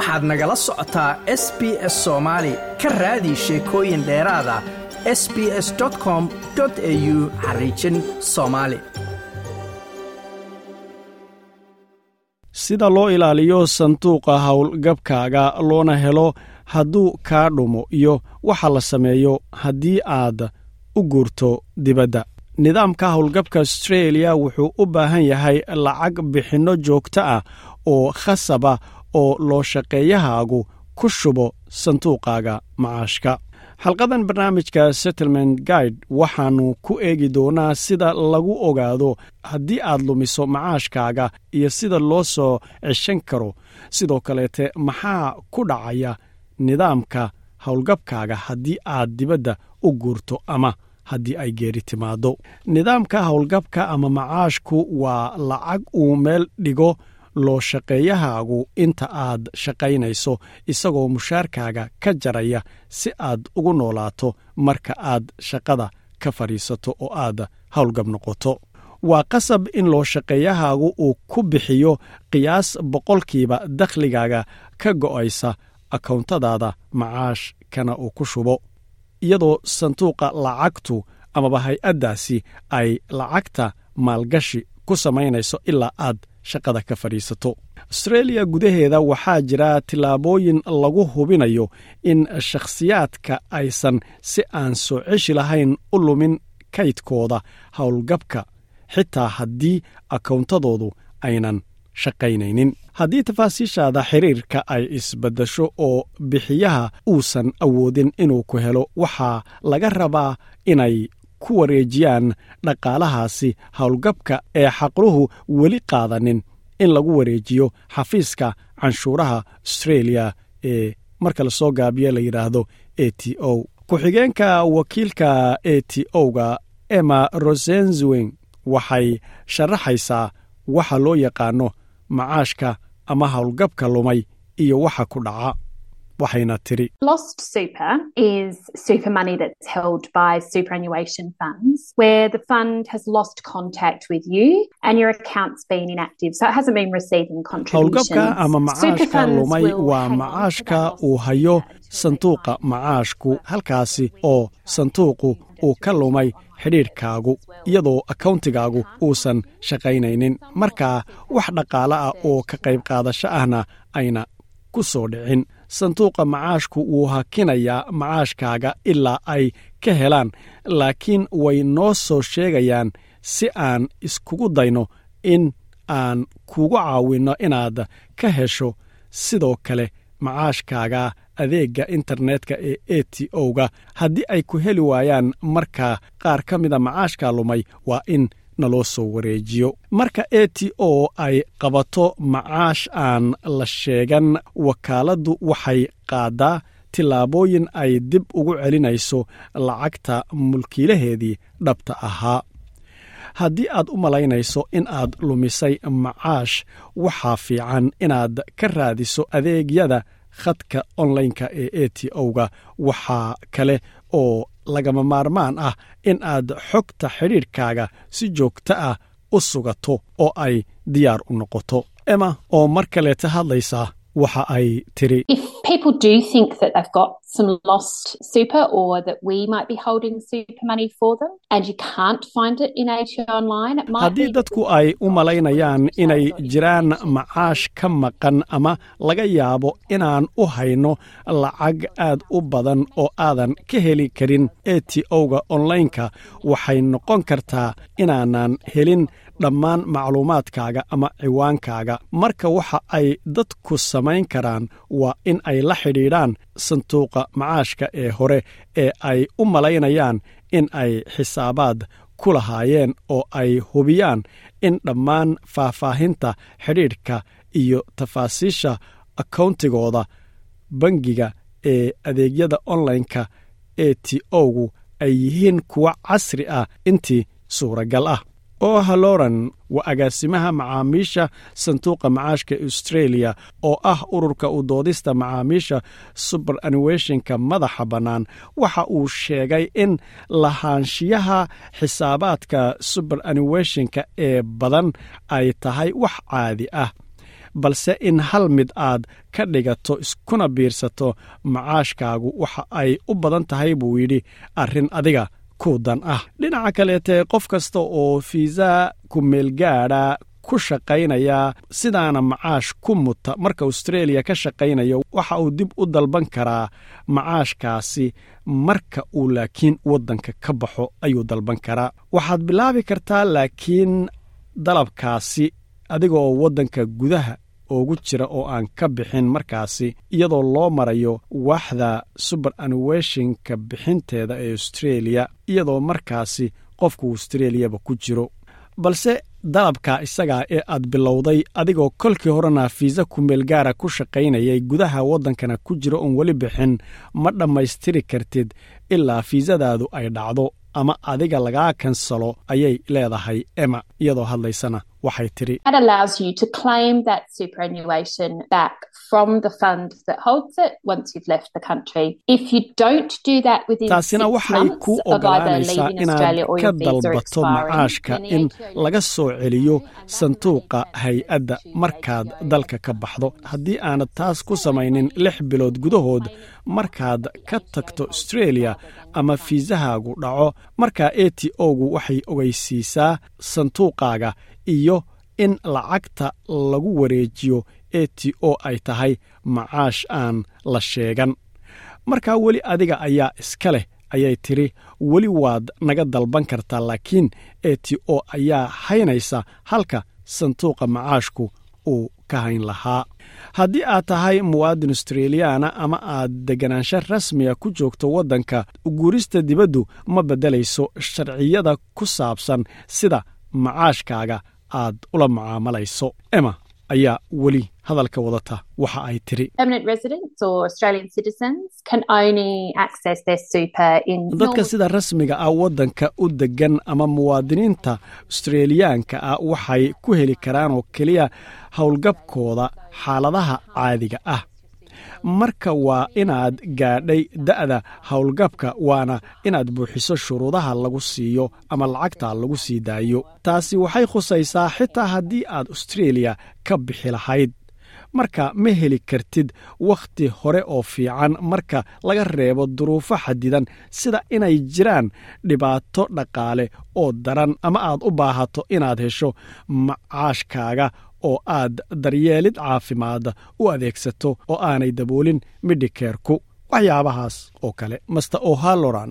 waxaad nagala socotaa s b s soomaali ka raadi sheekooyin dheeraada s b s com au xariijin soomaali sida loo ilaaliyo sanduuqa howlgabkaaga loona helo hadduu kaa dhumo iyo waxa la sameeyo haddii aad u guurto dibadda. Nidaamka howlgabka astreeliya wuxuu u baahan yahay lacag bixinno joogto ah oo khasaba oo loo shaqeeyahaagu ku shubo sanduuqaaga macaashka. Xalqadan barnaamijka settlement guide waxaannu ku eegi doonaa sida lagu ogaado haddii aad lumiso macaashkaaga iyo sida loo soo ceshan karo. Sidoo kaleete maxaa ku dhacaya nidaamka howlgabkaaga haddii aad dibadda u guurto ama haddii ay geeri timaado nidaamka howlgabka ama macaashku waa lacag uu meel dhigo loo shaqeeyahaagu inta aad shaqaynayso isagoo mushaarkaaga ka jaraya si aad ugu noolaato marka aad shaqada ka fadhiisato oo aad howlgab noqoto. Waa qasab in loo shaqeeyahaagu uu ku bixiyo qiyaas boqolkiiba dakhligaaga ka go'aysa akawntadaada macaash kana uu ku shubo. Iyadoo sanduuqa lacagtu amaba hay'addaasi ay lacagta maalgashi ku samaynayso ilaa aad shaqada ka fadhiisato. Astreeliya gudaheeda waxaa jira tillaabooyin lagu hubinayo in shakhsiyaadka aysan si aan soo ceshi lahayn u lumin kaydkooda howlgabka xitaa haddii akawntadoodu aynan shaqaynaynin. Haddii tafaasiishaada xiriirka ay isbaddasho oo bixiyaha uusan awoodin inuu ku helo waxaa laga rabaa inay ku wareejiyaan dhaqaalahaasi howlgabka ee xaqluhu weli qaadanin in lagu wareejiyo xafiiska canshuuraha astreeliya ee marka la soo gaabiyo la yidhaahdo a t o. Ku-xigeenka wakiilka a t o-ga emma rosenzwing waxay sharaxaysaa waxa loo yaqaano macaashka ama howlgabka lumay iyo waxa ku dhaca waxayna tiri Lost super is super money that's held by superannuation funds where the fund has lost contact with you and your account's been inactive. So it hasn't been receiving contributions. howlgabka ama macaashka lumay waa macaashka uu hayo sanduuqa macaashku halkaasi oo sanduuqu uu ka lumay xidhiidhkaagu iyadoo akawntigaagu uusan shaqaynaynin markaa wax dhaqaale ah oo ka qayb qaadasho ahna ayna ku soo dhicin sanduuqa macaashku wuu hakinayaa macaashkaaga ilaa ay ka helaan laakiin way noo soo sheegayaan si aan iskugu dayno in aan kugu caawinno inaad ka hesho. Sidoo kale macaashkaaga adeegga internetka ee a t o-ga haddii ay ku heli waayaan marka qaar ka mida macaashka lumay waa in naloo soo wareejiyo. Marka a t o ay qabato macaash aan la sheegan wakaaladdu waxay qaadaa tillaabooyin ay dib ugu celinayso lacagta mulkiilaheedii dhabta ahaa. Haddii aad u malaynayso in aad lumisay macaash waxaa fiican inaad ka raadiso adeegyada khadka onlineka ee a t o-ga. Waxaa kale oo lagama maarmaan ah in aad xogta xidhiidhkaaga si joogto ah u sugato oo ay diyaar u noqoto. Emma oo mar kaleeta hadlaysa waxa ay tiri Some lost super or that we might be holding super money for them and you can't find it in ATO online, haddii dadku ay u malaynayaan inay jiraan macaash ka maqan ama laga yaabo inaan u hayno lacag aad u badan oo aadan ka heli karin a t waxay noqon kartaa inaanan helin dhammaan macluumaadkaaga ama ciwaankaaga. Marka waxa ay dadku samayn karaan waa in ay la xidhiidhaan sanduuqa macaashka ee hore ee ay u malaynayaan in ay xisaabaad ku lahaayeen oo ay hubiyaan in dhammaan faahfaahinta xidhiidhka iyo tafaasiisha akawntigooda bangiga ee adeegyada onlineka a t o-gu ay yihiin kuwa casri ah intii suuragal ah oo haloran waa agaasimaha macaamiisha sanduuqa macaashka australia oo ah ururka u doodista macaamiisha suberannuationka madaxa bannaan. Waxa uu sheegay in lahaanshiyaha xisaabaadka suberannuationka ee badan ay tahay wax caadi ah balse in hal mid aad ka dhigato iskuna biirsato macaashkaagu waxa ay u badan tahay buu yidhi arrin adiga ku dan ah. Dhinaca kaleete qof kasta oo fiisa kumeelgaadha ku shaqaynaya sidaana macaash ku muta. Marka australia ka shaqaynayo waxa uu dib u dalban karaa macaashkaasi. Marka uu laakiin waddanka ka baxo ayuu dalban karaa. Waxaad bilaabi kartaa laakiin dalabkaasi adigaoo waddanka gudaha ugu jira oo aan ka bixin markaasi iyadoo loo marayo waaxda suber anuweshinka bixinteeda ee australia iyadoo markaasi qofku australiyaba ku jiro. Balse dalabka isagaa ee aad bilowday adigoo kolkii horena fiisa kumeelgaara ku shaqaynayay gudaha waddankana ku jiro oon weli bixin ma dhammaystiri kartid ilaa fiisadaadu ay dhacdo ama adiga lagaa kansalo ayay leedahay ema iyadoo hadlaysana waxay tidhi taasina waxay ku ogolaanaysaa inaad ka dalbato macaashka in laga soo celiyo sanduuqa hay'adda markaad dalka ka baxdo. Haddii aanad taas ku samaynin lix bilood gudahood markaad ka tagto australia ama fiisahaagu dhaco markaa a t o-gu waxay ogeysiisaa sanduuqaaga iyo in lacagta lagu wareejiyo a t o ay tahay macaash aan la sheegan. Markaa weli adiga ayaa iska leh ayay tidhi. Weli waad naga dalban kartaa laakiin a t o ayaa haynaysa halka sanduuqa macaashku uu ka hayn lahaa. Haddii aad tahay muwaadin australiyaana ama aad deganaansho rasmiga ku joogto waddanka guurista dibaddu ma beddelayso sharciyada ku saabsan sida macaashkaaga aad ula mucaamalayso ema ayaa weli hadalka wadata waxa ay tiri dadka sida rasmiga ah waddanka u degan ama muwaadiniinta australiyaanka ah waxay ku heli karaan oo keliya howlgabkooda xaaladaha caadiga ah marka waa inaad gaadhay da'da howlgabka waana inaad buuxiso shuruudaha lagu siiyo ama lacagta lagu sii daayo. Taasi waxay khusaysaa xitaa haddii aad australia ka bixi lahayd. Marka ma heli kartid wakhti hore oo fiican marka laga reebo duruufo xadidan sida inay jiraan dhibaato dhaqaale oo daran ama aad u baahato inaad hesho macaashkaaga oo aad daryeelid caafimaad u adeegsato oo aanay daboolin midhikeerku waxyaabahaas oo kale master o'halloran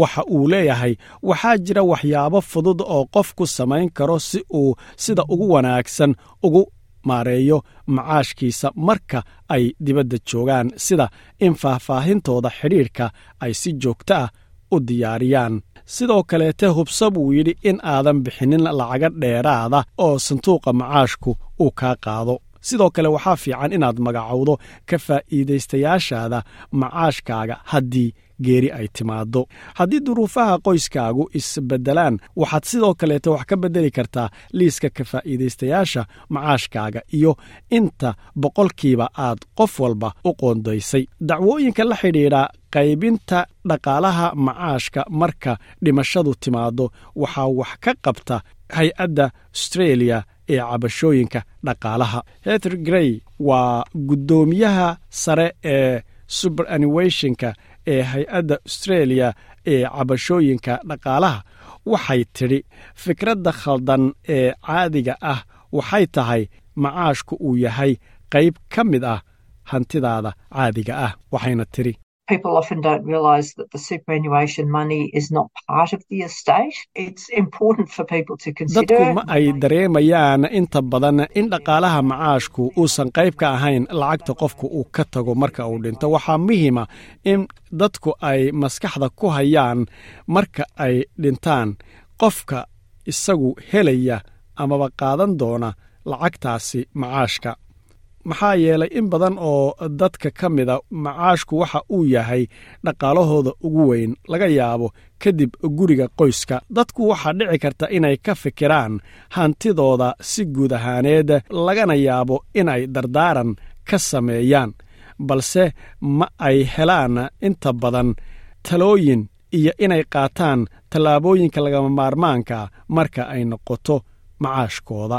waxa uu leeyahay waxaa jira waxyaabo fudud oo qofku samayn karo si uu sida ugu wanaagsan ugu maareeyo macaashkiisa marka ay dibadda joogaan sida in faahfaahintooda xidhiidhka ay si joogto ah u diyaariyaan. Sidoo kaleete hubsa buu yidhi in aadan bixinin lacaga dheeraada oo sanduuqa macaashku uu kaa qaado. Sidoo kale waxaa fiican inaad magacowdo ka faa'iidaystayaashaada macaashkaaga haddii geeri ay timaaddo. Haddii duruufaha qoyskaagu isbeddelaan waxaad sidoo kaleete wax ka beddeli kartaa liiska ka faa'iidaystayaasha macaashkaaga iyo inta boqolkiiba aad qof walba u qoondaysay dacwooyinka la xidhiidha qaybinta dhaqaalaha macaashka marka dhimashadu timaaddo waxaa wax ka qabta hay'adda australia ee cabashooyinka dhaqaalaha. Heter grey waa guddoomiyaha sare ee suberannuationka ee hay'adda australia ee cabashooyinka dhaqaalaha. Waxay tidhi fikradda khaldan ee caadiga ah waxay tahay macaashku uu yahay qayb ka mid ah hantidaada caadiga ah waxayna tidhi people often don't realise that the superannuation money is not part of the estate. It's important for people to consider. dadku ma ay dareemayaan inta badan in dhaqaalaha macaashku uusan qayb ka ahayn lacagta qofku uu ka tago marka uu dhinto waxaa muhiima in dadku ay maskaxda ku hayaan marka ay dhintaan qofka isagu helaya amaba qaadan doona lacagtaasi macaashka maxaa yeelay in badan oo dadka ka mida macaashku waxa uu yahay dhaqaalahooda ugu weyn laga yaabo kadib guriga qoyska. Dadku waxaa dhici karta inay ka fikiraan hantidooda si guud ahaaneed lagana yaabo inay dardaaran ka sameeyaan balse ma ay helaan inta badan talooyin iyo inay qaataan tallaabooyinka lagama maarmaanka marka ay noqoto macaashkooda